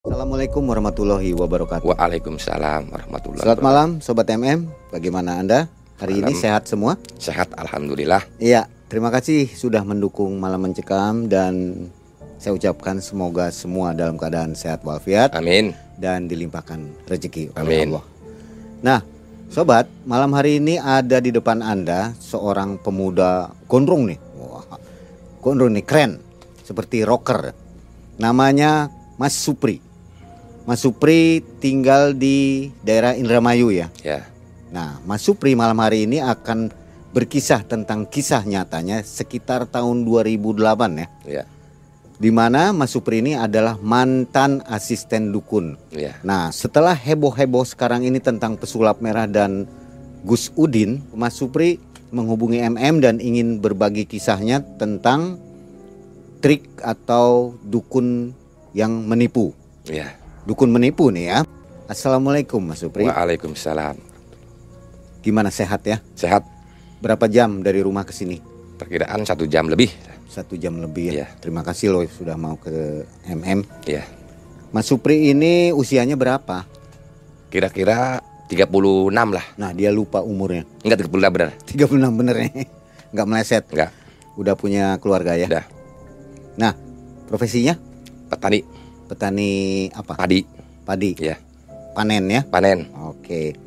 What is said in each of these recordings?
Assalamualaikum warahmatullahi wabarakatuh. Waalaikumsalam warahmatullahi Selamat malam Sobat MM, bagaimana Anda? Hari ini Malam. sehat semua? Sehat alhamdulillah. Iya, terima kasih sudah mendukung Malam Mencekam dan saya ucapkan semoga semua dalam keadaan sehat walafiat Amin. dan dilimpahkan rezeki oleh Amin. Allah. Nah, sobat, malam hari ini ada di depan Anda seorang pemuda gondrong nih. Wah, gondrong nih keren, seperti rocker. Namanya Mas Supri. Mas Supri tinggal di daerah Indramayu ya. Ya. Nah, Mas Supri malam hari ini akan berkisah tentang kisah nyatanya sekitar tahun 2008 ya. Ya. Di mana Mas Supri ini adalah mantan asisten dukun. Ya. Nah, setelah heboh-heboh sekarang ini tentang pesulap merah dan Gus Udin, Mas Supri menghubungi MM dan ingin berbagi kisahnya tentang trik atau dukun yang menipu. Ya. Dukun menipu nih ya. Assalamualaikum Mas Supri. Waalaikumsalam. Gimana sehat ya? Sehat. Berapa jam dari rumah ke sini? Perkiraan satu jam lebih. Satu jam lebih ya. Iya. Terima kasih loh sudah mau ke MM. Ya. Mas Supri ini usianya berapa? Kira-kira 36 lah. Nah dia lupa umurnya. Enggak 36 benar. 36 bener ya. Nggak meleset. Enggak. Udah punya keluarga ya. Udah. Nah profesinya Petani petani apa? padi. Padi. Ya. Panen ya. Panen. Oke.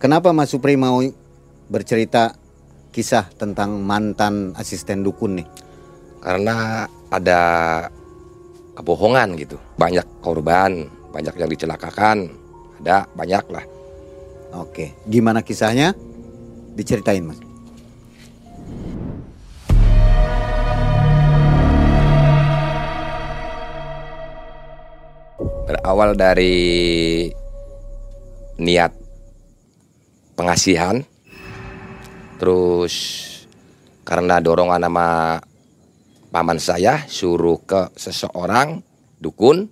Kenapa Mas Supri mau bercerita kisah tentang mantan asisten dukun nih? Karena ada kebohongan gitu. Banyak korban, banyak yang dicelakakan. Ada banyak lah. Oke. Gimana kisahnya? Diceritain Mas. Berawal dari niat pengasihan terus karena dorongan nama paman saya suruh ke seseorang dukun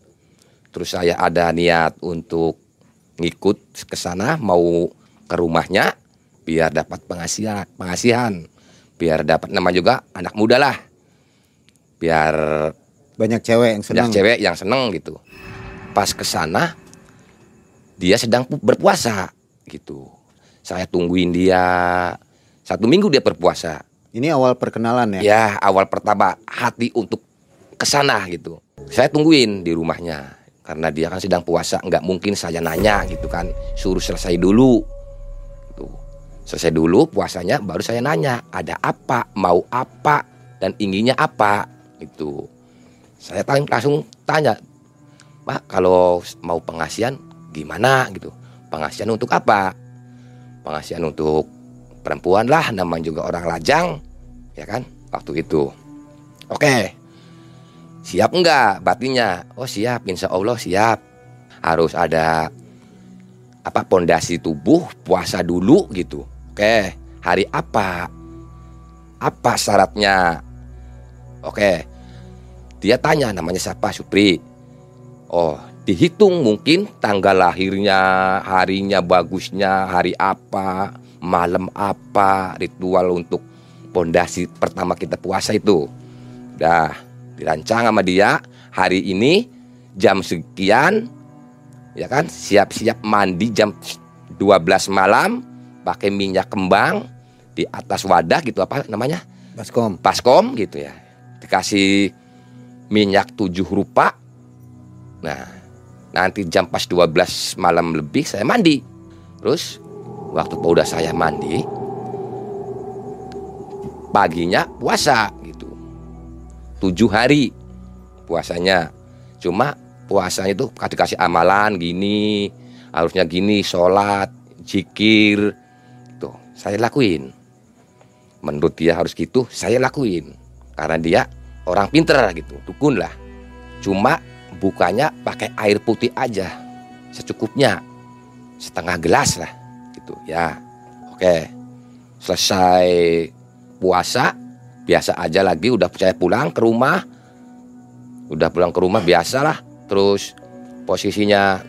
terus saya ada niat untuk ngikut ke sana mau ke rumahnya biar dapat pengasihan pengasihan biar dapat nama juga anak muda lah biar Banyak cewek yang senang. banyak cewek yang seneng gitu pas ke sana dia sedang pu- berpuasa gitu. Saya tungguin dia. Satu minggu dia berpuasa. Ini awal perkenalan ya. ya awal pertama hati untuk ke sana gitu. Saya tungguin di rumahnya karena dia kan sedang puasa nggak mungkin saya nanya gitu kan. Suruh selesai dulu gitu. selesai dulu puasanya baru saya nanya ada apa? Mau apa? Dan inginnya apa? Itu saya langsung tanya Pak kalau mau pengasihan gimana gitu? Pengasihan untuk apa? Pengasihan untuk perempuan lah namanya juga orang lajang ya kan? Waktu itu. Oke. Siap enggak batinnya? Oh siap. Insya Allah siap. Harus ada apa pondasi tubuh puasa dulu gitu. Oke. Hari apa? Apa syaratnya? Oke. Dia tanya namanya siapa? Supri oh dihitung mungkin tanggal lahirnya harinya bagusnya hari apa malam apa ritual untuk pondasi pertama kita puasa itu. Udah dirancang sama dia hari ini jam sekian ya kan? Siap-siap mandi jam 12 malam pakai minyak kembang di atas wadah gitu apa namanya? Baskom. baskom gitu ya. Dikasih minyak tujuh rupa nah nanti jam pas 12 malam lebih saya mandi. Terus waktu udah saya mandi paginya puasa gitu. Tujuh hari puasanya. Cuma puasanya itu dikasih amalan gini harusnya gini sholat zikir tuh saya lakuin. Menurut dia harus gitu saya lakuin. Karena dia orang pinter gitu. Dukun lah. Cuma bukanya pakai air putih aja. Secukupnya. Setengah gelas lah gitu ya. Oke. Selesai puasa biasa aja lagi udah saya pulang ke rumah. Udah pulang ke rumah biasa lah. Terus posisinya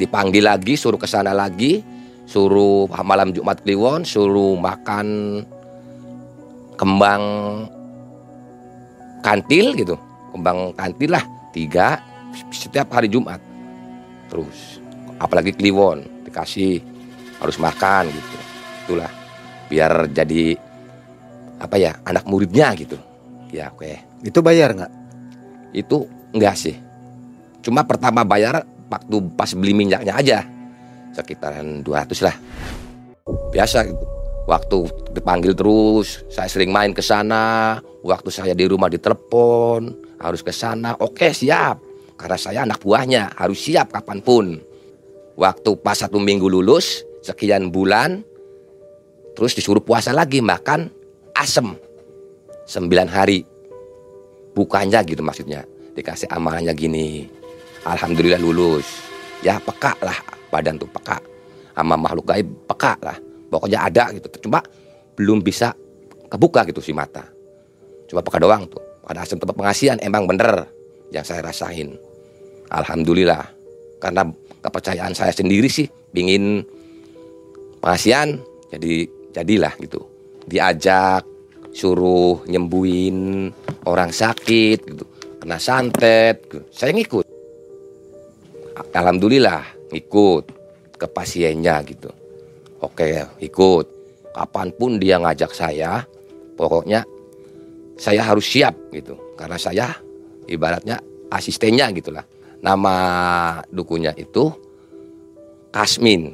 dipanggil lagi suruh ke sana lagi. Suruh malam Jumat Kliwon suruh makan kembang kantil gitu. Kembang kantil lah tiga setiap hari Jumat. Terus apalagi kliwon dikasih harus makan gitu. Itulah biar jadi apa ya anak muridnya gitu. Ya oke. Itu bayar nggak? itu enggak sih. Cuma pertama bayar waktu pas beli minyaknya aja. Sekitaran 200 lah. Biasa gitu. Waktu dipanggil terus saya sering main ke sana. Waktu saya di rumah ditelepon harus ke sana. Oke siap. Karena saya anak buahnya. Harus siap kapan pun. Waktu pas satu minggu lulus sekian bulan terus disuruh puasa lagi makan asem. Sembilan hari. Bukannya gitu maksudnya. Dikasih amalannya gini. Alhamdulillah lulus. Ya peka lah. Badan tuh peka. Sama makhluk gaib peka lah. Pokoknya ada gitu. Cuma belum bisa kebuka gitu si mata. Cuma peka doang tuh pada asam tempat pengasihan emang bener yang saya rasain. Alhamdulillah. Karena kepercayaan saya sendiri sih pingin pengasihan jadi jadilah gitu. Diajak suruh nyembuhin orang sakit gitu. Kena santet gitu. saya ngikut. Alhamdulillah ngikut ke pasiennya gitu. Oke ikut. Kapan pun dia ngajak saya pokoknya saya harus siap gitu. Karena saya ibaratnya asistennya gitulah. Nama dukunya itu Kasmin.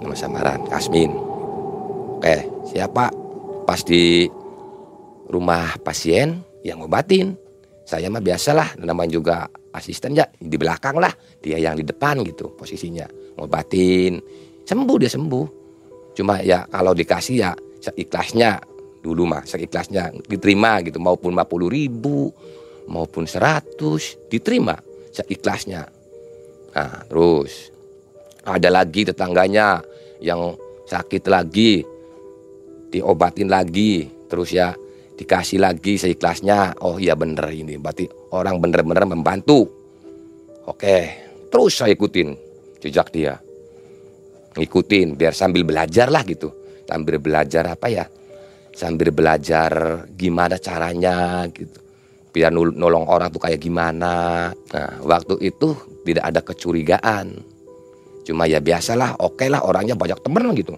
Nama samaran Kasmin. Oke siapa? Pas di rumah pasien yang ngobatin. Saya mah biasalah namanya juga asisten ya di belakang lah. Dia yang di depan gitu posisinya. Ngobatin. Sembuh dia sembuh. Cuma ya kalau dikasih ya seikhlasnya dulu mah seikhlasnya diterima gitu maupun 50 ribu maupun 100 diterima seikhlasnya. Nah terus ada lagi tetangganya yang sakit lagi diobatin lagi terus ya dikasih lagi seikhlasnya. Oh iya bener ini berarti orang bener-bener membantu. Oke terus saya ikutin jejak dia. Ngikutin biar sambil belajar lah gitu. Sambil belajar apa ya sambil belajar gimana caranya gitu. Biar nolong orang tuh kayak gimana. Nah waktu itu tidak ada kecurigaan. Cuma ya biasalah oke lah orangnya banyak temen gitu.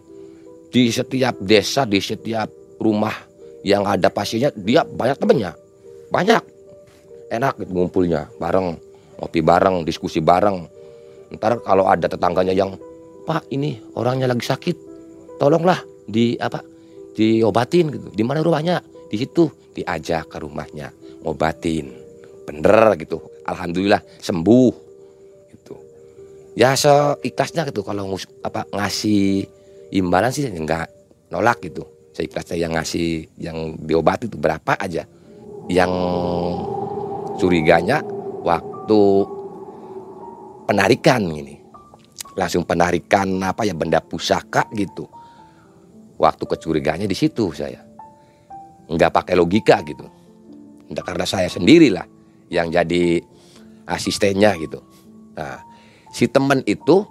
Di setiap desa di setiap rumah yang ada pasiennya dia banyak temennya. Banyak. Enak gitu ngumpulnya bareng. Ngopi bareng diskusi bareng. Ntar kalau ada tetangganya yang pak ini orangnya lagi sakit. Tolonglah di apa diobatin gitu di mana rumahnya? Di situ. Diajak ke rumahnya ngobatin. Bener gitu. Alhamdulillah sembuh. Gitu. Ya seikhlasnya gitu. Kalau ngus- apa ngasih imbalan sih enggak. Nolak gitu. Seikhlasnya yang ngasih yang diobati itu berapa aja. Yang curiganya waktu penarikan ini langsung penarikan apa ya benda pusaka gitu waktu kecurigaannya di situ saya. Nggak pakai logika gitu. Nggak karena saya sendirilah yang jadi asistennya gitu. Nah si temen itu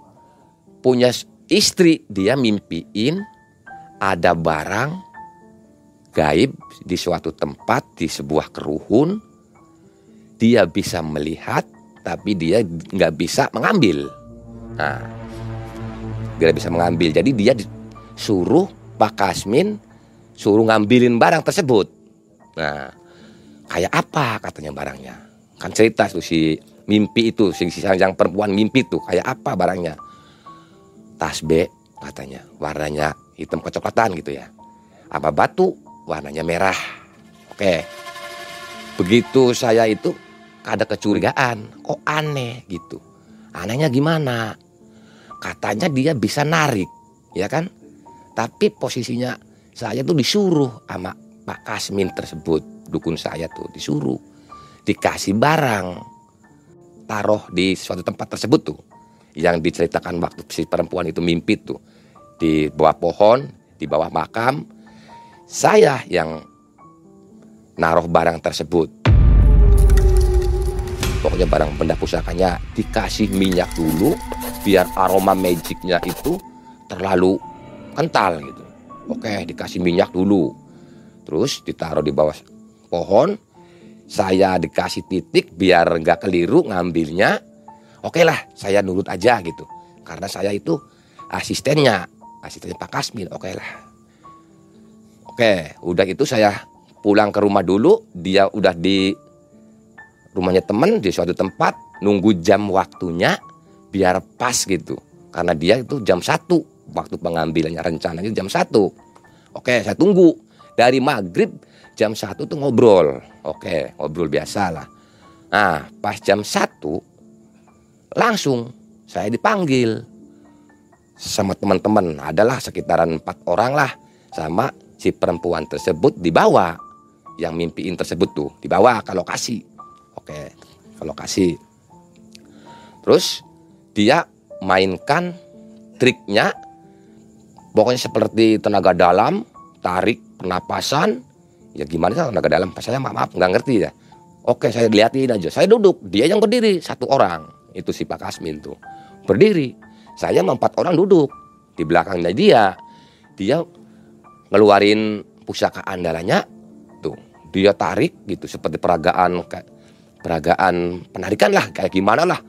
punya istri dia mimpiin ada barang gaib di suatu tempat di sebuah keruhun. Dia bisa melihat tapi dia nggak bisa mengambil. Nah dia bisa mengambil. Jadi dia disuruh Pak Kasmin suruh ngambilin barang tersebut. Nah kayak apa katanya barangnya? Kan cerita tuh si mimpi itu si, si yang perempuan mimpi tuh kayak apa barangnya? Tas B katanya warnanya hitam kecoklatan gitu ya. Apa batu warnanya merah. Oke. Begitu saya itu ada kecurigaan kok aneh gitu. Anehnya gimana? Katanya dia bisa narik ya kan tapi posisinya saya tuh disuruh sama Pak Kasmin tersebut dukun saya tuh disuruh. Dikasih barang taruh di suatu tempat tersebut tuh. Yang diceritakan waktu si perempuan itu mimpi tuh. Di bawah pohon di bawah makam. Saya yang naruh barang tersebut. Pokoknya barang benda pusakanya dikasih minyak dulu biar aroma magicnya itu terlalu kental gitu. Oke dikasih minyak dulu. Terus ditaruh di bawah pohon. Saya dikasih titik biar nggak keliru ngambilnya. Oke lah saya nurut aja gitu. Karena saya itu asistennya asistennya Pak Kasmin. Oke lah. Oke udah itu saya pulang ke rumah dulu. Dia udah di rumahnya temen di suatu tempat. Nunggu jam waktunya biar pas gitu. Karena dia itu jam satu waktu pengambilannya rencananya jam satu. Oke saya tunggu. Dari maghrib jam satu tuh ngobrol. Oke ngobrol biasa lah. Nah pas jam satu langsung saya dipanggil sama teman-teman. Adalah sekitaran empat orang lah sama si perempuan tersebut dibawa yang mimpiin tersebut tuh dibawa ke lokasi oke ke lokasi terus dia mainkan triknya pokoknya seperti tenaga dalam tarik pernapasan. Ya gimana tenaga dalam? Saya maaf, maaf nggak ngerti ya. Oke saya liatin aja. Saya duduk dia yang berdiri satu orang. Itu si Pak Kasmin tuh. Berdiri. Saya sama empat orang duduk. Di belakangnya dia. Dia ngeluarin pusaka andalanya. Tuh dia tarik gitu seperti peragaan kayak peragaan penarikan lah kayak gimana lah.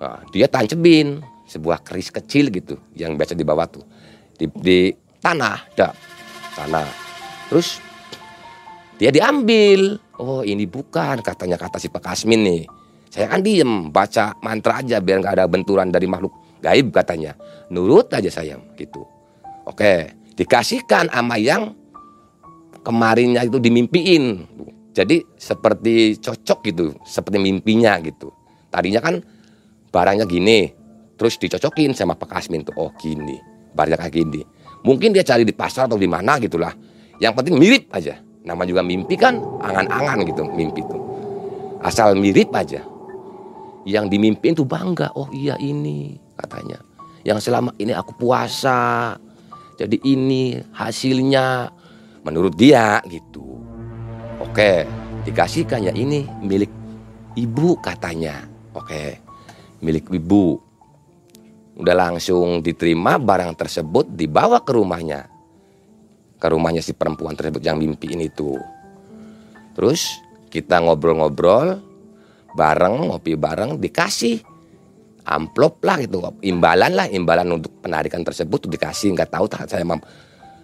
Nah, dia tancemin sebuah keris kecil gitu yang biasa dibawa tuh di, di tanah dak tanah terus dia diambil oh ini bukan katanya kata si Pak Kasmin nih saya kan diem baca mantra aja biar nggak ada benturan dari makhluk gaib katanya. Nurut aja saya gitu. Oke, dikasihkan sama yang kemarinnya itu dimimpiin. Jadi seperti cocok gitu, seperti mimpinya gitu. Tadinya kan barangnya gini, terus dicocokin sama Pak Kasmin tuh. Oh gini, barangnya kayak gini. Mungkin dia cari di pasar atau di mana gitulah. Yang penting mirip aja. Nama juga mimpi kan angan-angan gitu mimpi itu. Asal mirip aja yang dimimpin tuh bangga oh iya ini katanya yang selama ini aku puasa jadi ini hasilnya menurut dia gitu oke dikasihkan ya ini milik ibu katanya oke milik ibu udah langsung diterima barang tersebut dibawa ke rumahnya. Ke rumahnya si perempuan tersebut yang mimpiin itu. Terus kita ngobrol-ngobrol bareng ngopi bareng dikasih amplop lah gitu. Imbalan lah imbalan untuk penarikan tersebut dikasih. Nggak tahu saya mam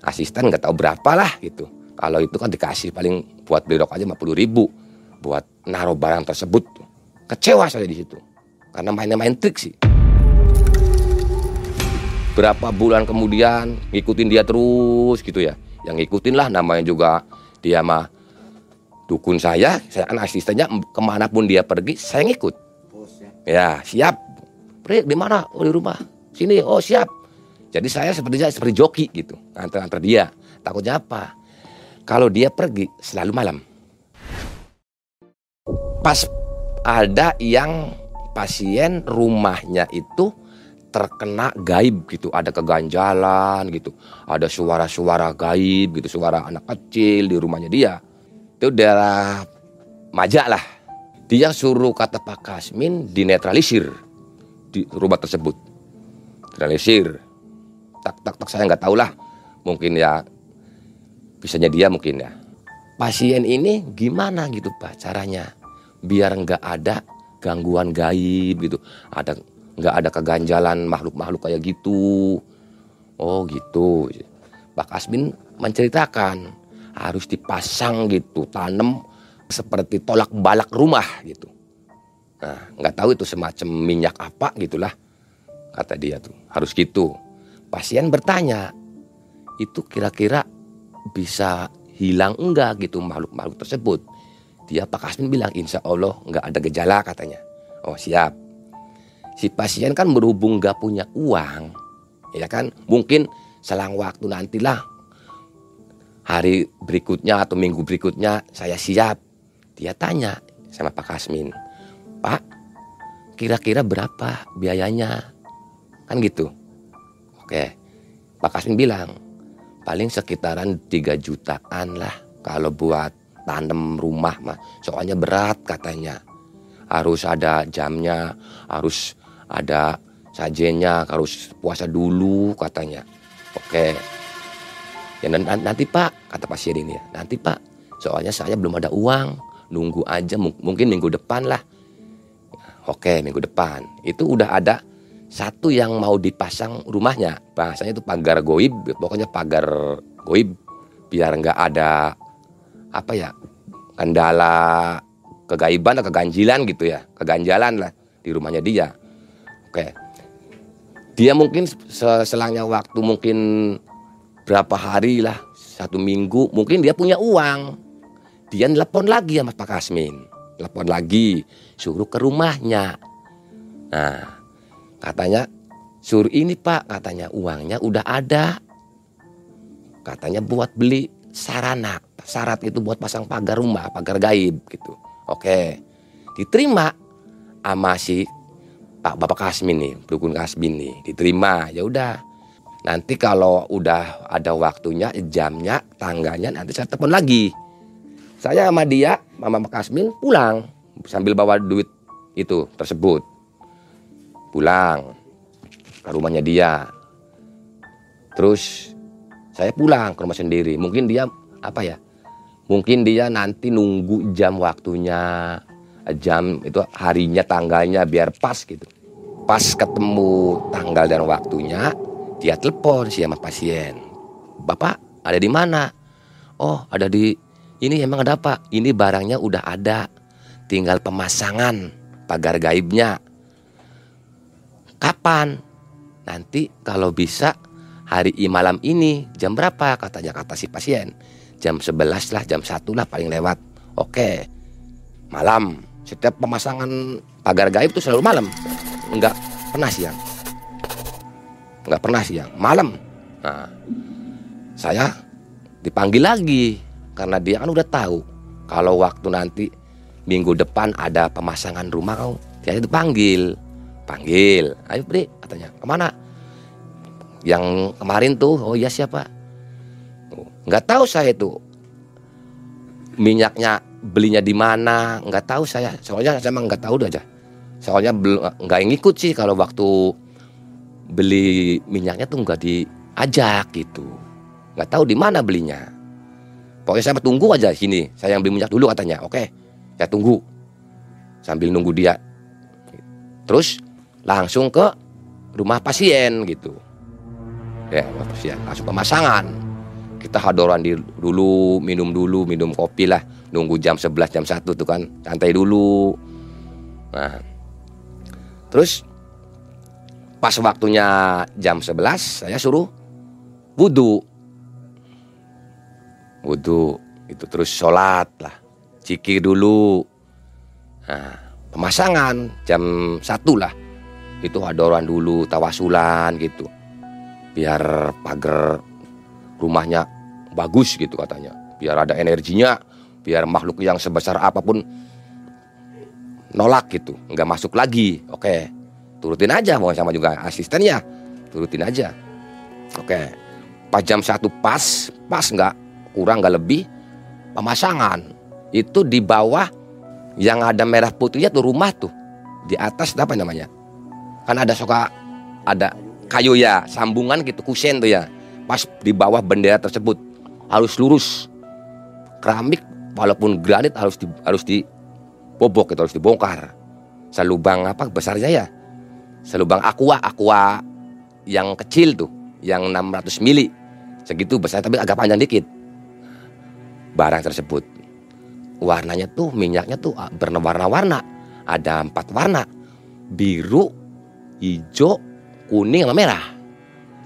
asisten nggak tahu berapa lah gitu. Kalau itu kan dikasih paling buat beli rok aja 50 ribu buat naruh barang tersebut kecewa saya di situ karena mainnya main trik sih berapa bulan kemudian ngikutin dia terus gitu ya yang ngikutin lah namanya juga dia mah dukun saya, saya kan asistennya ke mana pun dia pergi, saya ngikut. Ya siap. Pri, di mana? Oh di rumah. Sini. Oh siap. Jadi saya seperti seperti joki gitu, antar-antar dia. Takutnya apa? Kalau dia pergi selalu malam. Pas ada yang pasien rumahnya itu terkena gaib gitu, ada keganjalan gitu, ada suara-suara gaib gitu, suara anak kecil di rumahnya dia itu daerah Majak lah. Dia suruh kata Pak Kasmin dinetralisir di rumah tersebut. Netralisir. Tak tak tak saya nggak tahu lah. Mungkin ya bisanya dia mungkin ya. Pasien ini gimana gitu Pak caranya biar nggak ada gangguan gaib gitu. Ada nggak ada keganjalan makhluk-makhluk kayak gitu. Oh gitu. Pak Kasmin menceritakan harus dipasang gitu tanam seperti tolak balak rumah gitu. Nah nggak tahu itu semacam minyak apa gitulah kata dia tuh. Harus gitu. Pasien bertanya itu kira-kira bisa hilang enggak gitu makhluk-makhluk tersebut? Dia Pak Kasmin bilang insya Allah nggak ada gejala katanya. Oh siap si pasien kan berhubung nggak punya uang ya kan mungkin selang waktu nantilah hari berikutnya atau minggu berikutnya saya siap. Dia tanya sama Pak Kasmin, Pak, kira-kira berapa biayanya? Kan gitu. Oke, Pak Kasmin bilang, paling sekitaran 3 jutaan lah kalau buat tanam rumah mah. Soalnya berat katanya. Harus ada jamnya, harus ada sajennya, harus puasa dulu katanya. Oke, Ya nanti Pak, kata pasien ini ya, nanti Pak, soalnya saya belum ada uang, nunggu aja mungkin minggu depan lah. Oke, minggu depan. Itu udah ada satu yang mau dipasang rumahnya. Bahasanya itu pagar goib, pokoknya pagar goib biar nggak ada apa ya kendala kegaiban atau keganjilan gitu ya, keganjalan lah di rumahnya dia. Oke. Dia mungkin selangnya waktu mungkin berapa hari lah, satu minggu, mungkin dia punya uang. Dia telepon lagi sama Pak Kasmin. Telepon lagi, suruh ke rumahnya. Nah, katanya suruh ini Pak, katanya uangnya udah ada. Katanya buat beli sarana. Syarat itu buat pasang pagar rumah, pagar gaib gitu. Oke. Diterima sama si Pak Bapak Kasmin nih, dukun Kasmin nih, diterima. Ya udah. Nanti kalau udah ada waktunya, jamnya, tangganya nanti saya telepon lagi. Saya sama dia, Mama Kasmin pulang sambil bawa duit itu tersebut. Pulang ke rumahnya dia. Terus saya pulang ke rumah sendiri. Mungkin dia apa ya? Mungkin dia nanti nunggu jam waktunya, jam itu harinya, tanggalnya biar pas gitu. Pas ketemu tanggal dan waktunya, dia telepon si sama pasien. Bapak ada di mana? Oh ada di ini emang ada apa? Ini barangnya udah ada. Tinggal pemasangan pagar gaibnya. Kapan? Nanti kalau bisa hari malam ini jam berapa katanya kata si pasien. Jam 11 lah, jam 1 lah paling lewat. Oke. Malam. Setiap pemasangan pagar gaib itu selalu malam. Enggak pernah siang. Nggak pernah siang. Malam. Nah, saya dipanggil lagi karena dia kan udah tahu kalau waktu nanti minggu depan ada pemasangan rumah kau dia dipanggil. Panggil. Ayo beri katanya. Ke mana? Yang kemarin tuh. Oh iya siapa? Nggak tahu saya itu. Minyaknya belinya di mana? Nggak tahu saya. Soalnya saya emang nggak tahu aja soalnya nggak ngikut sih kalau waktu beli minyaknya tuh nggak diajak gitu. Nggak tahu di mana belinya. Pokoknya saya tunggu aja sini saya yang beli minyak dulu katanya. Oke saya tunggu. Sambil nunggu dia. Terus langsung ke rumah pasien gitu. Ya rumah pasien. Langsung pemasangan kita hadoran di dulu minum dulu minum kopi lah. Nunggu jam 11 jam 1 tuh kan. Santai dulu. Nah terus Pas waktunya jam 11 saya suruh wudhu. Wudhu itu terus sholat lah. Ciki dulu. Nah, pemasangan jam satu lah. Itu adoran dulu, tawasulan gitu. Biar pagar rumahnya bagus gitu katanya. Biar ada energinya, biar makhluk yang sebesar apa pun nolak gitu, nggak masuk lagi. Oke. Turutin aja mau sama juga asistennya turutin aja. Oke. Pas jam satu pas pas nggak kurang nggak lebih pemasangan. Itu di bawah yang ada merah putihnya tuh rumah tuh. Di atas apa namanya? Kan ada suka ada kayu ya sambungan gitu kusen tuh ya. Pas di bawah bendera tersebut harus lurus. Keramik walaupun granit harus di, harus dibobok itu harus dibongkar. Selubang apa besarnya ya? Selubang aqua aqua yang kecil tuh yang 600 mili. Segitu besar tapi agak panjang dikit. Barang tersebut warnanya tuh minyaknya tuh ah, berwarna-warna. Ada empat warna biru hijau kuning sama merah.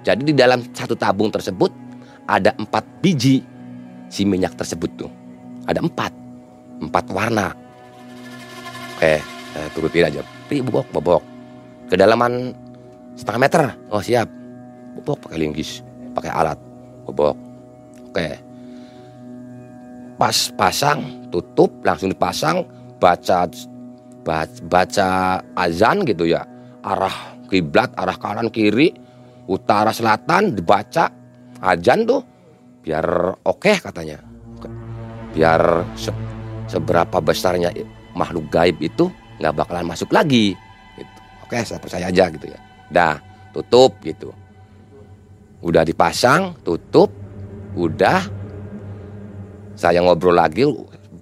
Jadi di dalam satu tabung tersebut ada empat biji si minyak tersebut tuh. Ada empat empat warna eh, eh turutin aja. Pri, bobok bobok kedalaman setengah meter. Oh siap. Bobok pakai linggis pakai alat. Bobok oke. Pas pasang tutup langsung dipasang baca baca azan gitu ya. Arah kiblat arah kanan kiri utara selatan dibaca azan tuh biar oke okay, katanya biar se seberapa besarnya makhluk gaib itu nggak bakalan masuk lagi. Oke saya percaya aja gitu ya. Dah tutup gitu. Udah dipasang tutup. Udah. Saya ngobrol lagi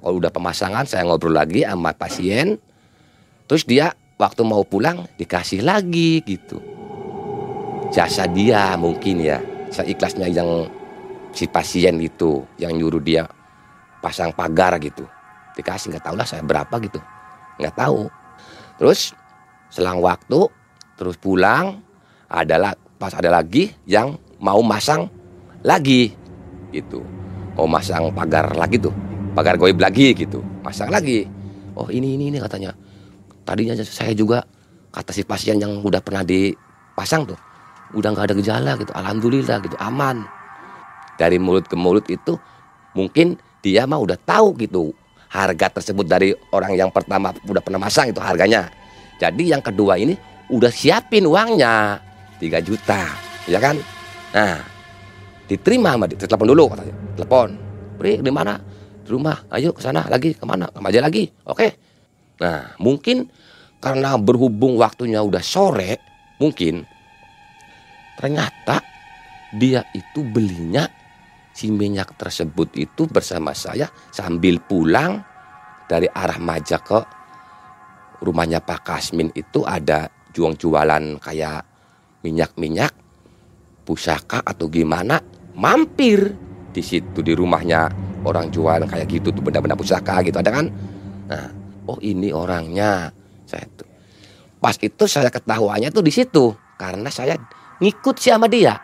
kalau udah pemasangan saya ngobrol lagi sama pasien. Terus dia waktu mau pulang dikasih lagi gitu. Jasa dia mungkin ya seikhlasnya yang si pasien itu yang nyuruh dia pasang pagar gitu dikasih nggak tahu lah saya berapa gitu. Nggak tahu. Terus selang waktu terus pulang adalah pas ada lagi yang mau masang lagi gitu. Mau masang pagar lagi tuh pagar goib lagi gitu. Masang lagi. Oh ini ini ini katanya. Tadinya saya juga kata si pasien yang udah pernah dipasang tuh udah nggak ada gejala gitu. Alhamdulillah gitu aman. Dari mulut ke mulut itu mungkin dia mah udah tahu gitu harga tersebut dari orang yang pertama udah pernah masang itu harganya. Jadi yang kedua ini udah siapin uangnya 3 juta ya kan? Nah diterima sama dia telepon dulu katanya. Telepon. Pri di mana? Di rumah. Ayo ke sana lagi. Ke mana? Ke mana lagi. Oke. Nah mungkin karena berhubung waktunya udah sore, mungkin ternyata dia itu belinya si minyak tersebut itu bersama saya sambil pulang dari arah Maja ke rumahnya Pak Kasmin itu ada juang jualan kayak minyak-minyak pusaka atau gimana mampir di situ di rumahnya orang jualan kayak gitu tuh benda-benda pusaka gitu ada kan nah oh ini orangnya saya tuh. Pas itu saya ketahuannya tuh di situ karena saya ngikut sih sama dia.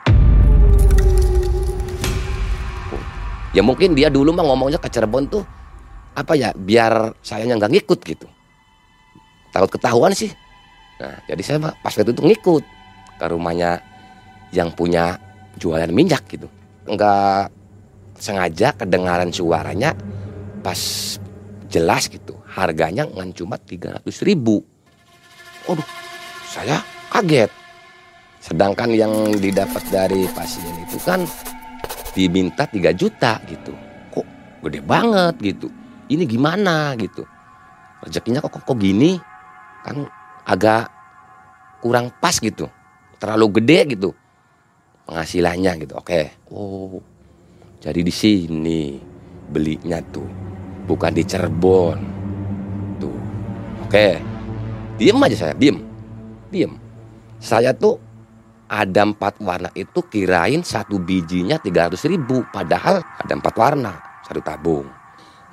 Ya mungkin dia dulu mah ngomongnya ke Cirebon tuh apa ya biar saya nggak ngikut gitu. Takut ketahuan sih. Nah jadi saya mah pas itu tuh ngikut ke rumahnya yang punya jualan minyak gitu. Enggak sengaja kedengaran suaranya pas jelas gitu harganya ngan cuma 300 ribu Waduh saya kaget sedangkan yang didapat dari pasien itu kan diminta 3 juta gitu kok gede banget gitu ini gimana gitu rezekinya kok, kok kok gini kan agak kurang pas gitu terlalu gede gitu penghasilannya gitu oke oh jadi di sini belinya tuh bukan di Cirebon. Tuh. Oke. Diem aja saya, diem. Diem. Saya tuh ada empat warna itu kirain satu bijinya 300 ribu. Padahal ada empat warna, satu tabung.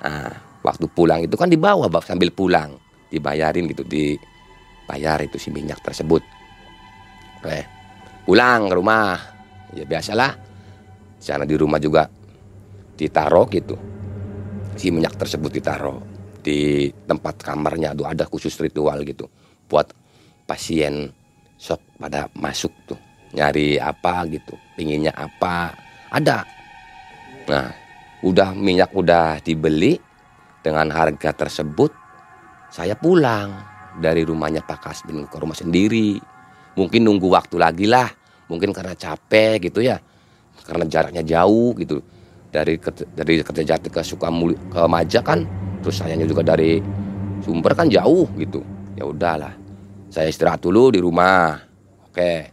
Nah, waktu pulang itu kan dibawa sambil pulang. Dibayarin gitu, dibayar itu si minyak tersebut. Oke. Pulang ke rumah. Ya biasalah. Sana di rumah juga ditaruh gitu si minyak tersebut ditaruh di tempat kamarnya tuh ada khusus ritual gitu buat pasien sok pada masuk tuh nyari apa gitu pinginnya apa ada. Nah udah minyak udah dibeli dengan harga tersebut saya pulang dari rumahnya Pak Kasbin ke rumah sendiri. Mungkin nunggu waktu lagi lah mungkin karena capek gitu ya karena jaraknya jauh gitu. Dari dari Kertajati ke Sukamuli ke Maja kan terus sayanya juga dari Sumber kan jauh gitu. Ya udahlah saya istirahat dulu di rumah. Oke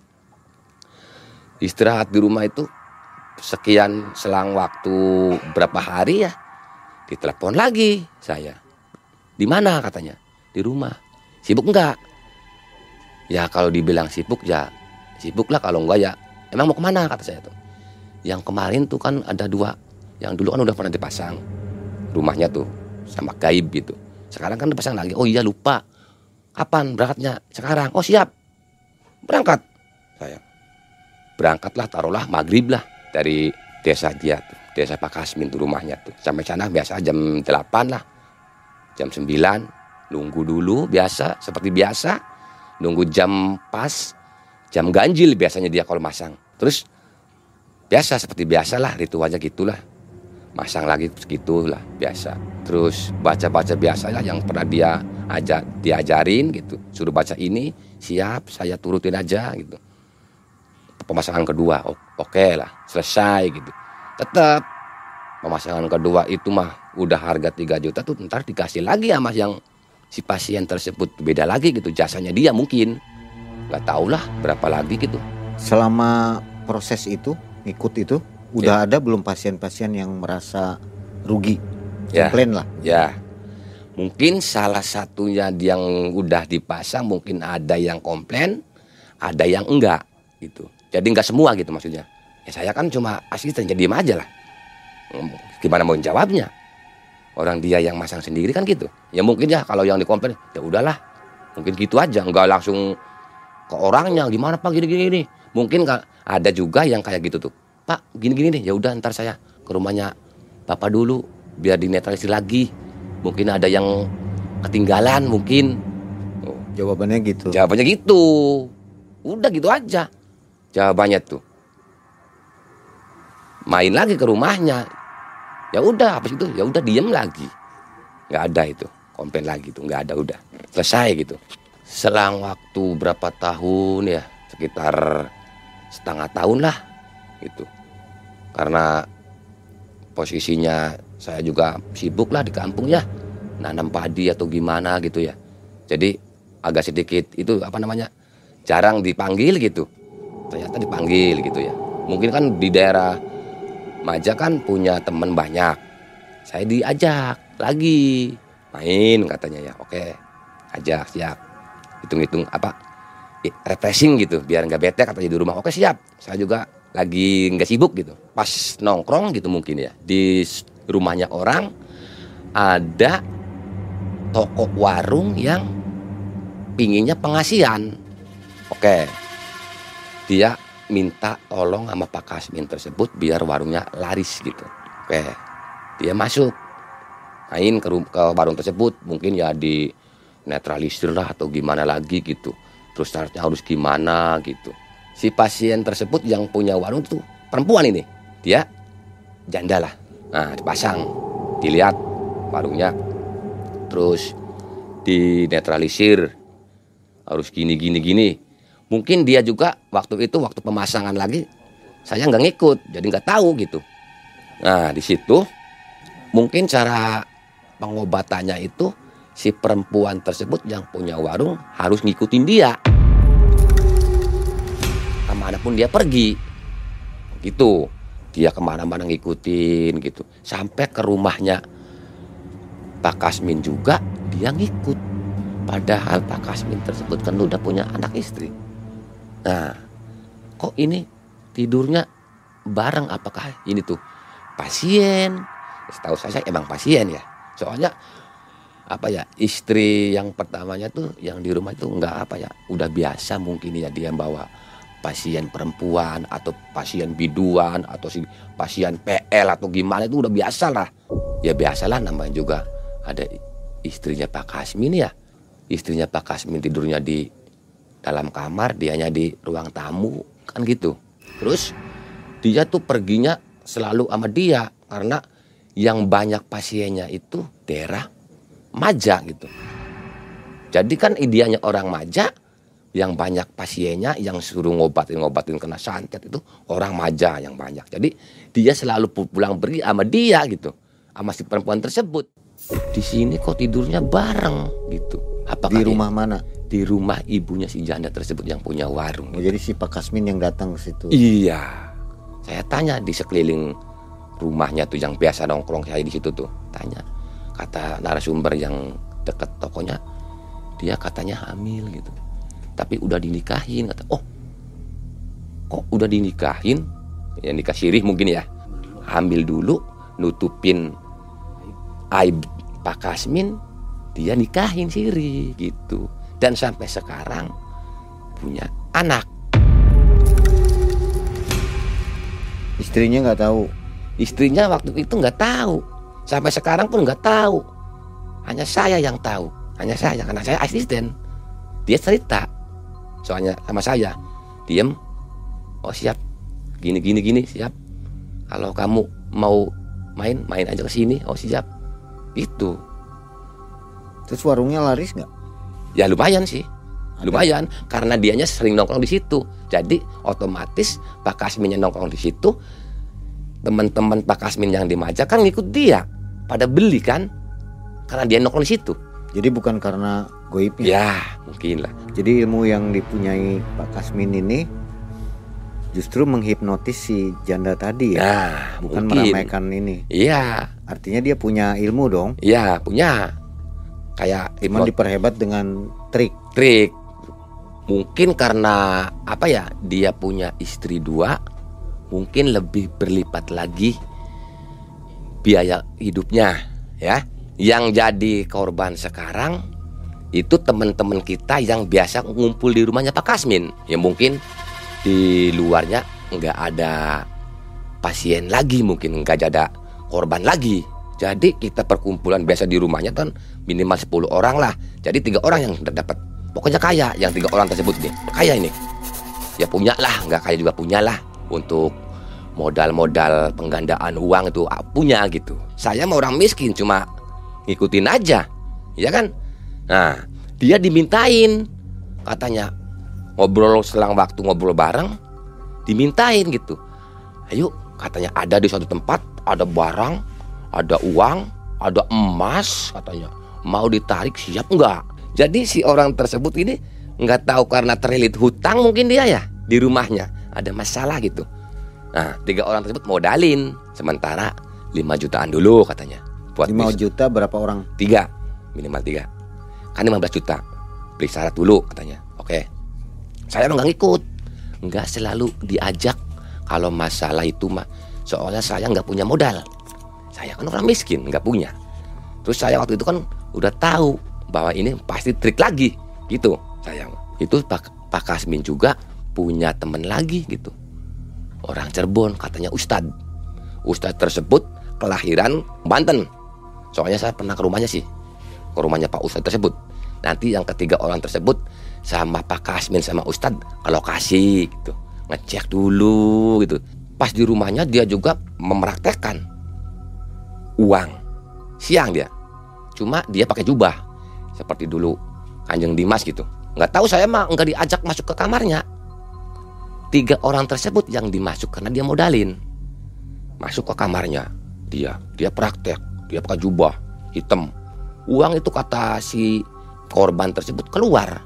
istirahat di rumah itu sekian selang waktu berapa hari ya ditelepon lagi saya. Di mana? katanya. Di rumah. Sibuk enggak ya kalau dibilang sibuk ya sibuk lah kalau enggak ya emang mau ke mana? kata saya tuh. Yang kemarin tuh kan ada dua yang dulu kan udah pernah dipasang rumahnya tuh sama gaib gitu. Sekarang kan dipasang lagi. Oh iya lupa. Kapan? Berangkatnya? Sekarang. Oh siap. Berangkat? saya berangkatlah taruhlah maghrib lah dari desa dia tuh desa Pak Kasmin tuh rumahnya tuh. Sampai sana biasa jam 8 lah. Jam 9 nunggu dulu biasa seperti biasa. Nunggu jam pas jam ganjil biasanya dia kalau masang. Terus biasa seperti biasa lah ritualnya gitulah. Masang lagi segitu lah biasa. Terus baca-baca biasa ya yang pernah dia aja diajarin gitu. Suruh baca ini siap saya turutin aja gitu pemasangan kedua. Oke okay lah selesai gitu. Tetap pemasangan kedua itu mah udah harga 3 juta tuh ntar dikasih lagi ya mas yang si pasien tersebut. Beda lagi gitu jasanya dia mungkin. Nggak tahu lah berapa lagi gitu. Selama proses itu ikut itu udah ya. ada belum pasien-pasien yang merasa rugi? Ya. komplain lah. Ya. Mungkin salah satunya yang udah dipasang mungkin ada yang komplain, ada yang enggak gitu. Jadi enggak semua gitu maksudnya. Ya saya kan cuma asisten jadi diem aja lah. Hmm, Gimana mau jawabnya? Orang dia yang masang sendiri kan gitu. Ya mungkin ya kalau yang dikomplain ya udahlah. Mungkin gitu aja, enggak langsung ke orangnya gimana Pak gini-gini ini. Mungkin ka- ada juga yang kayak gitu tuh. Pak gini-gini nih, ya udah ntar saya ke rumahnya Bapak dulu biar dinetralisir lagi. Mungkin ada yang ketinggalan mungkin. Jawabannya gitu. Jawabannya gitu. Udah gitu aja. Jawabannya tuh. Main lagi ke rumahnya. Ya udah habis itu ya udah diem lagi. nggak ada itu. Komplain lagi tuh nggak ada udah. Selesai gitu. Selang waktu berapa tahun ya? Sekitar setengah tahun lah gitu. Karena posisinya saya juga sibuk lah di kampung ya. Nanam padi atau gimana gitu ya. Jadi agak sedikit itu apa namanya? jarang dipanggil gitu. Ternyata dipanggil gitu ya. Mungkin kan di daerah Maja kan punya teman banyak. Saya diajak lagi main katanya ya. Oke, ajak siap. Hitung-hitung apa? i- refreshing gitu biar nggak bete katanya di rumah. Oke siap. Saya juga lagi nggak sibuk gitu. Pas nongkrong gitu mungkin ya di rumahnya orang ada toko warung yang pinginnya pengasihan. Oke. Dia minta tolong sama Pak Kasmin tersebut biar warungnya laris gitu. Oke. Dia masuk. Main ke, warung tersebut mungkin ya di netralisir lah atau gimana lagi gitu. Terus syaratnya harus gimana gitu. Si pasien tersebut yang punya warung tuh perempuan ini. Dia janda lah. Nah, dipasang. Dilihat warungnya. Terus dinetralisir. Harus gini gini gini. Mungkin dia juga waktu itu waktu pemasangan lagi saya nggak ngikut, jadi nggak tahu gitu. Nah di situ mungkin cara pengobatannya itu si perempuan tersebut yang punya warung harus ngikutin dia. Ke mana pun dia pergi, gitu. Dia ke mana-mana ngikutin gitu, sampai ke rumahnya Pak Kasmin juga dia ngikut. Padahal Pak Kasmin tersebut kan udah punya anak istri. Nah, kok ini tidurnya bareng apakah ini tuh pasien? Setahu saya emang pasien ya. Soalnya apa ya istri yang pertamanya tuh yang di rumah itu nggak apa ya udah biasa mungkin ya dia bawa pasien perempuan atau pasien biduan atau si pasien PL atau gimana itu udah biasa lah ya biasalah namanya juga ada istrinya Pak Kasmin ya istrinya Pak Kasmin tidurnya di dalam kamar dianya di ruang tamu kan gitu. Terus dia tuh perginya selalu sama dia karena yang banyak pasiennya itu daerah Maja gitu. Jadi kan ideanya orang Maja yang banyak pasiennya yang suruh ngobatin ngobatin kena santet itu orang Maja yang banyak. Jadi dia selalu pu- pulang pergi sama dia gitu. Sama si perempuan tersebut. Di sini kok tidurnya bareng gitu apakah Di rumah mana? di rumah ibunya si janda tersebut yang punya warung. Oh, jadi si Pak Kasmin yang datang ke situ. Iya. Saya tanya di sekeliling rumahnya tuh yang biasa nongkrong saya di situ tuh. Tanya. Kata narasumber yang deket tokonya, dia katanya hamil gitu. Tapi udah dinikahin kata. Oh. Kok udah dinikahin? Ya nikah sirih mungkin ya. Hamil dulu nutupin aib Pak Kasmin dia nikahin siri gitu. Dan sampai sekarang punya anak. Istrinya nggak tahu. istrinya waktu itu nggak tahu. Sampai sekarang pun nggak tahu. Hanya saya yang tahu. Hanya saya karena saya asisten. Dia cerita soalnya sama saya. Diem oh siap. Gini gini gini siap. Kalau kamu mau main main aja ke sini. Oh siap. Itu Terus warungnya laris nggak? ya lumayan sih. Lumayan karena dianya sering nongkrong di situ. Jadi otomatis Pak Kasminnya nongkrong di situ teman-teman Pak Kasmin yang di Maja kan ngikut dia pada beli kan karena dia nongkrong di situ. Jadi bukan karena goibnya. ya mungkin lah. Jadi ilmu yang dipunyai Pak Kasmin ini justru menghipnotis si janda tadi ya, nah bukan mungkin. meramaikan ini. iya. Artinya dia punya ilmu dong. iya punya kayak Cuman hipnot- diperhebat dengan trik. trik. Mungkin karena apa ya? Dia punya istri dua, mungkin lebih berlipat lagi biaya hidupnya, ya. Yang jadi korban sekarang itu teman-teman kita yang biasa ngumpul di rumahnya Pak Kasmin. Ya mungkin di luarnya nggak ada pasien lagi, mungkin nggak ada korban lagi. Jadi kita perkumpulan biasa di rumahnya kan minimal 10 orang lah. Jadi tiga orang yang dapat. Pokoknya kaya yang tiga orang tersebut nih kaya ini. Ya punya lah nggak kaya juga punya lah. Untuk modal-modal penggandaan uang itu ah, punya gitu. Saya mau orang miskin cuma ngikutin aja. Ya kan? Nah dia dimintain. Katanya ngobrol selang waktu ngobrol bareng dimintain gitu. Ayo katanya ada di suatu tempat ada barang ada uang ada emas katanya. Mau ditarik siap nggak? Jadi si orang tersebut ini nggak tahu karena terlilit hutang mungkin dia ya di rumahnya. Ada masalah gitu. Nah tiga orang tersebut modalin sementara 5 jutaan dulu katanya. Buat 5 bis- juta berapa orang? tiga minimal tiga. Kan 15 juta. Beli syarat dulu katanya. Oke. Saya nggak ngikut. Nggak selalu diajak kalau masalah itu mah. Soalnya saya nggak punya modal saya kan orang miskin nggak punya. Terus saya waktu itu kan udah tahu bahwa ini pasti trik lagi gitu. Sayang itu Pak, Pak Kasmin juga punya temen lagi gitu. Orang Cirebon katanya Ustad. Ustad tersebut kelahiran Banten. Soalnya saya pernah ke rumahnya sih ke rumahnya Pak Ustad tersebut. Nanti yang ketiga orang tersebut sama Pak Kasmin sama Ustad ke lokasi gitu. Ngecek dulu gitu. Pas di rumahnya dia juga mempraktekkan uang. Siang dia. Cuma dia pakai jubah. Seperti dulu Kanjeng Dimas gitu. Nggak tahu saya mah nggak diajak masuk ke kamarnya. Tiga orang tersebut yang dimasuk karena dia modalin. Masuk ke kamarnya. Dia dia praktek. Dia pakai jubah. Hitam. Uang itu kata si korban tersebut keluar.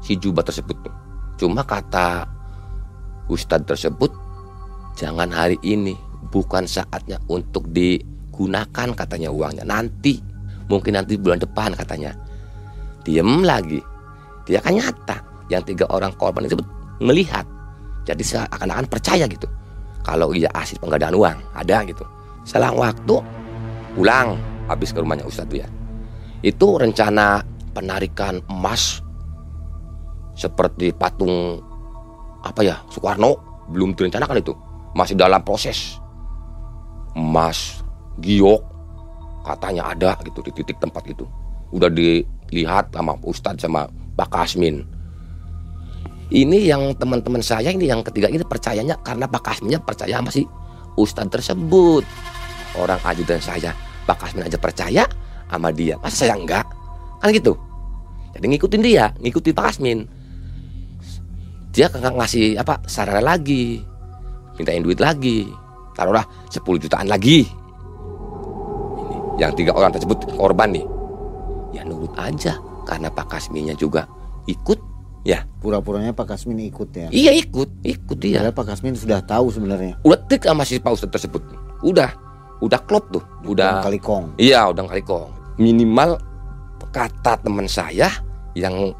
Si jubah tersebut. Tuh. cuma kata ustadz tersebut jangan hari ini. Bukan saatnya untuk digunakan katanya uangnya. Nanti mungkin nanti bulan depan katanya. Diem lagi. Dia kan nyata yang tiga orang korban tersebut melihat jadi seakan-akan percaya gitu. Kalau ia hasil penggandaan uang ada gitu. Selang waktu pulang habis ke rumahnya Ustadz ya itu rencana penarikan emas seperti patung apa ya Soekarno? Belum direncanakan itu. Masih dalam proses. Emas giok katanya ada gitu di titik tempat itu udah dilihat sama Ustadz sama Pak Kasmin. Ini yang teman-teman saya ini yang ketiga ini percayanya karena Pak Kasminnya percaya sama si Ustadz tersebut. Orang ajudan saya Pak Kasmin aja percaya sama dia. Masa saya enggak? Kan gitu. Jadi ngikutin dia ngikutin Pak Kasmin. Dia kagak ngasih apa sarana lagi. Mintain duit lagi. Taruhlah 10 jutaan lagi yang tiga orang tersebut korban nih ya nurut aja karena Pak Kasminnya juga ikut ya Pura-puranya Pak Kasmin ikut ya. iya ikut ikut dia Padahal Pak Kasmin sudah tahu sebenarnya. udah trik sama si Pak Ustadz tersebut udah udah klop tuh udah kali kong. Iya, udah kali kong. Minimal kata teman saya yang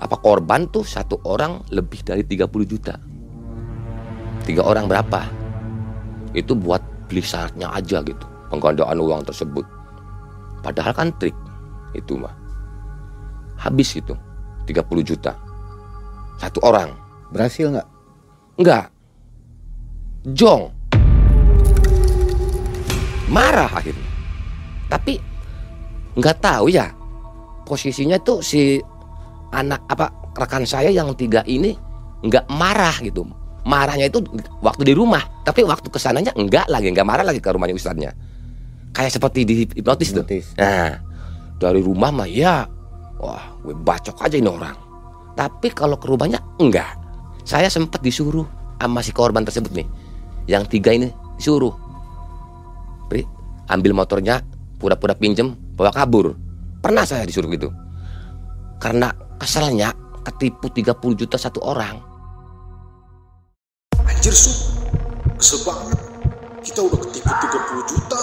apa korban tuh satu orang lebih dari 30 juta. Tiga orang berapa? Itu buat beli syaratnya aja gitu. Penggandaan uang tersebut. Padahal kan trik itu mah. Habis itu 30 juta. Satu orang. Berhasil nggak? Enggak. Jong. Marah akhirnya. Tapi nggak tahu ya. Posisinya tuh si anak apa rekan saya yang tiga ini nggak marah gitu. Marahnya itu waktu di rumah, tapi waktu ke sananya enggak lagi, nggak marah lagi ke rumahnya ustadznya. Kayak seperti di hipnotis tuh. Nah, dari rumah mah ya, wah, gue bacok aja ini orang. Tapi kalau ke rumahnya enggak. Saya sempat disuruh sama si korban tersebut nih. Yang tiga ini disuruh. Pri, ambil motornya, pura-pura pinjem, bawa kabur. Pernah saya disuruh gitu. Karena keselnya ketipu 30 juta satu orang. Anjir su, kesel banget. Kita udah ketipu 30 juta.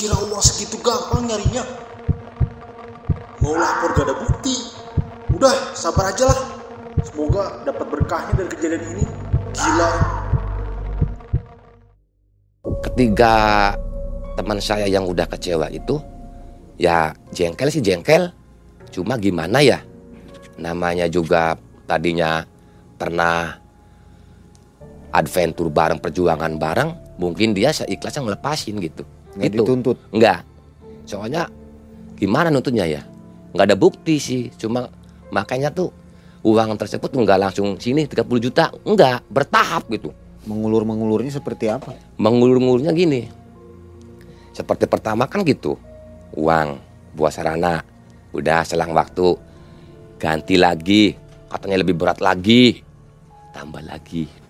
Dikira uang segitu gampang nyarinya. Mau lapor gak ada bukti. Udah, sabar aja lah. Semoga dapat berkahnya dari kejadian ini. Gila. Ketiga teman saya yang udah kecewa itu ya jengkel sih jengkel. Cuma gimana ya? Namanya juga tadinya pernah adventure bareng perjuangan bareng, mungkin dia seikhlasnya ngelepasin gitu. Nggak gitu. dituntut. Enggak. Soalnya gimana nuntutnya ya? Nggak ada bukti sih. Cuma makanya tuh uang tersebut tuh nggak langsung sini 30 juta. Enggak, bertahap gitu. Mengulur-mengulurnya seperti apa? Mengulur-ngulurnya gini. Seperti pertama kan gitu. Uang buat sarana. Udah selang waktu ganti lagi. Katanya lebih berat lagi. Tambah lagi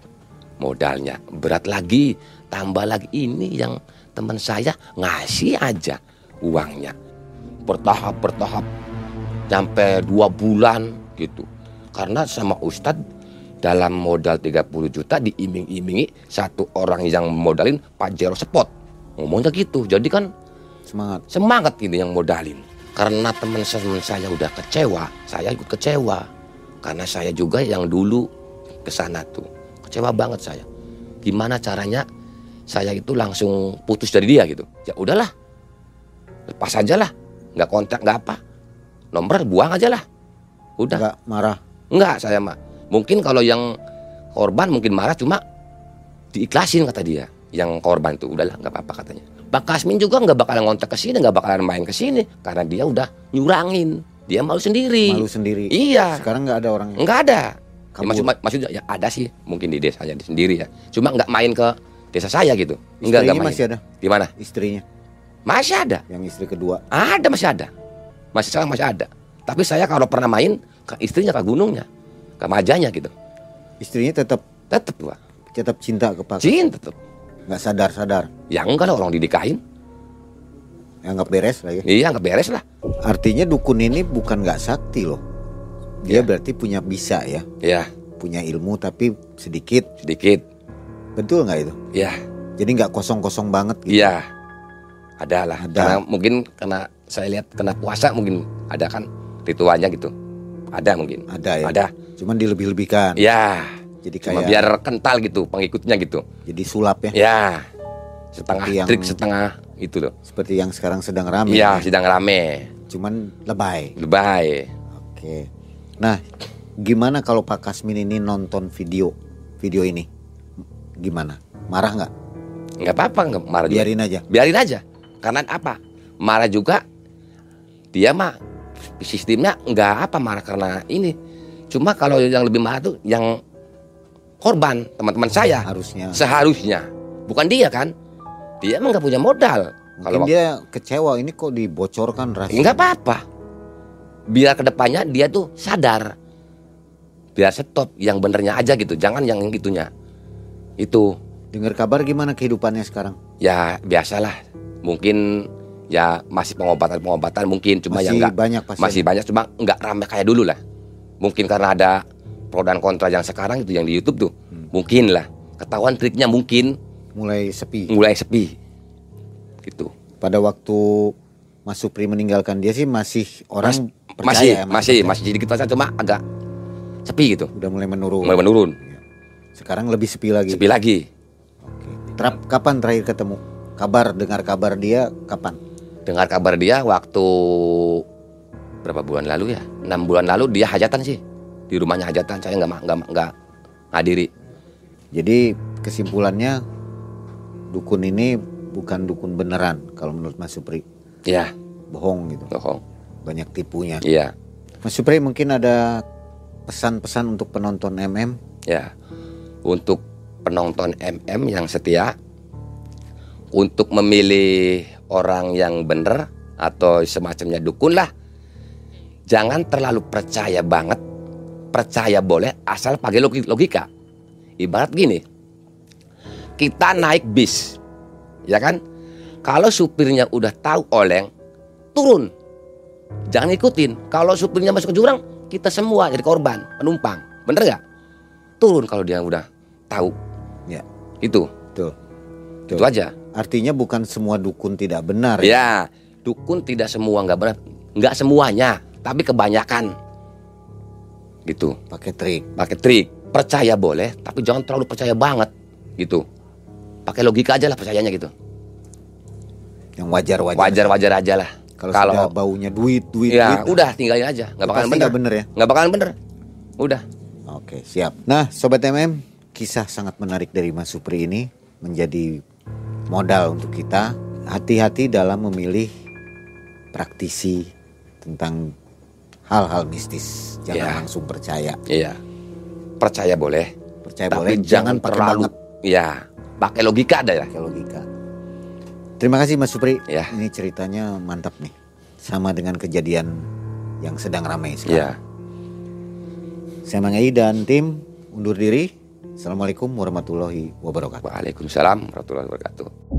modalnya. Berat lagi, tambah lagi ini yang teman saya ngasih aja uangnya. Bertahap bertahap sampai dua bulan gitu. Karena sama Ustadz dalam modal 30 juta diiming-imingi satu orang yang modalin Pajero Spot. Ngomongnya gitu. Jadi kan Semangat. semangat ini yang modalin. Karena teman-teman saya udah kecewa, saya ikut kecewa. Karena saya juga yang dulu ke sana tuh. Kecewa banget saya. Gimana caranya saya itu langsung putus dari dia gitu. Ya udahlah. Lepas aja lah. Nggak kontak, nggak apa. Nomor buang aja lah. Udah. Enggak marah. Enggak saya mah. Mungkin kalau yang korban mungkin marah cuma diiklasin kata dia. Yang korban tuh udahlah nggak apa-apa katanya. Bang Kasmin juga nggak bakalan ngontak ke sini, nggak bakalan main ke sini karena dia udah nyurangin. Dia malu sendiri. Malu sendiri. Iya. Sekarang nggak ada orangnya. Enggak ada. Ya, maksud, maksudnya ya ada sih mungkin di desanya di sendiri ya. Cuma nggak main ke desa saya gitu. Enggak enggak masih ada. Gimana? Istrinya Masih ada. yang istri kedua. Ada masih ada. Masih sekarang masih ada. Tapi saya kalau pernah main ke istrinya ke gunungnya, ke majanya gitu. Istrinya tetap Tetep gua. tetap cinta ke Pak. Cinta tetep. Nggak sadar-sadar. Ya enggak lah orang didikain. Yang nggak beres lagi. Iya nggak beres lah. Artinya dukun ini bukan nggak sakti loh. Dia Iya. berarti punya bisa ya, Ya punya ilmu tapi sedikit. sedikit. Betul nggak itu? Ya Jadi nggak kosong-kosong banget gitu. iya. Ada lah. Ada. Karena mungkin karena saya lihat kena puasa mungkin ada kan ritualnya gitu. Ada mungkin. Ada ya. Ada. Cuman dilebih-lebihkan. Ya. Jadi Cuma kayak biar kental gitu pengikutnya gitu. jadi sulap ya. Ya. Setengah Seperti yang- trik setengah itu loh. Seperti yang sekarang sedang rame. Iya ya. sedang rame. Cuman lebay. Lebay. Oke. Nah, gimana kalau Pak Kasmin ini nonton video video ini? Gimana? Marah nggak? nggak apa-apa nggak marah juga. Biarin aja. biarin aja karena apa marah juga dia mah sistemnya nggak apa marah karena ini cuma kalau yang lebih marah tuh yang korban teman-teman saya Harusnya. seharusnya bukan dia kan dia emang nggak punya modal kalau Mungkin dia kecewa ini kok dibocorkan rahasia. nggak apa-apa biar ke depannya dia tuh sadar biar stop yang benernya aja gitu jangan yang itunya itu Dengar kabar gimana kehidupannya sekarang? ya biasalah mungkin ya masih pengobatan pengobatan mungkin cuma Masih yang enggak banyak pasien. masih banyak cuma nggak ramai kayak dulu lah mungkin karena ada pro dan kontra yang sekarang itu yang di YouTube tuh Hmm. mungkin lah ketahuan triknya mungkin mulai sepi. mulai sepi gitu Pada waktu Mas Supri meninggalkan dia sih masih orang percaya masih ya, masih percaya. masih jadi kita cuma agak sepi gitu udah mulai menurun. mulai menurun Sekarang lebih sepi lagi. sepi lagi Oke. Terap kapan terakhir ketemu? Kabar dengar kabar dia kapan? dengar kabar dia waktu berapa bulan lalu ya enam bulan lalu dia hajatan sih di rumahnya hajatan saya nggak nggak nggak hadiri Jadi kesimpulannya dukun ini bukan dukun beneran kalau menurut Mas Supri. ya Bohong gitu. bohong Banyak tipunya. iya Mas Supri mungkin ada pesan-pesan untuk penonton MM Ya, untuk penonton MM yang setia, untuk memilih orang yang benar atau semacamnya dukun lah, jangan terlalu percaya banget. Percaya boleh asal pakai logi- logika. Ibarat gini, kita naik bis, ya kan? Kalau supirnya udah tahu oleng, turun. Jangan ikutin. Kalau supirnya masuk ke jurang, kita semua jadi korban, penumpang. Bener nggak? Turun kalau dia udah tahu. Ya. Itu, Tuh. itu Tuh. aja. Artinya bukan semua dukun tidak benar. Ya, dukun tidak semua nggak benar, nggak semuanya. tapi kebanyakan gitu Pakai trik. pakai trik percaya boleh tapi jangan terlalu percaya banget gitu pakai logika aja lah percayanya gitu Yang wajar-wajar. wajar wajar aja lah Kalau kalau sudah baunya duit, duit, ya duit. udah tinggalin aja nggak bakalan bener nggak bener ya. nggak bakalan bener udah Oke, siap. Nah, sobat MM, kisah sangat menarik dari Mas Supri ini menjadi modal untuk kita hati-hati dalam memilih praktisi tentang hal-hal mistis. Jangan Ya. langsung percaya. iya percaya boleh Percaya tapi boleh, jangan pakai terlalu banget ya pakai logika ada ya pakai logika. Terima kasih Mas Supri. Ya. Ini ceritanya mantap nih. Sama dengan kejadian yang sedang ramai Iya. sekarang. Saya Mang Ei dan tim undur diri. Assalamualaikum warahmatullahi wabarakatuh. Waalaikumsalam warahmatullahi wabarakatuh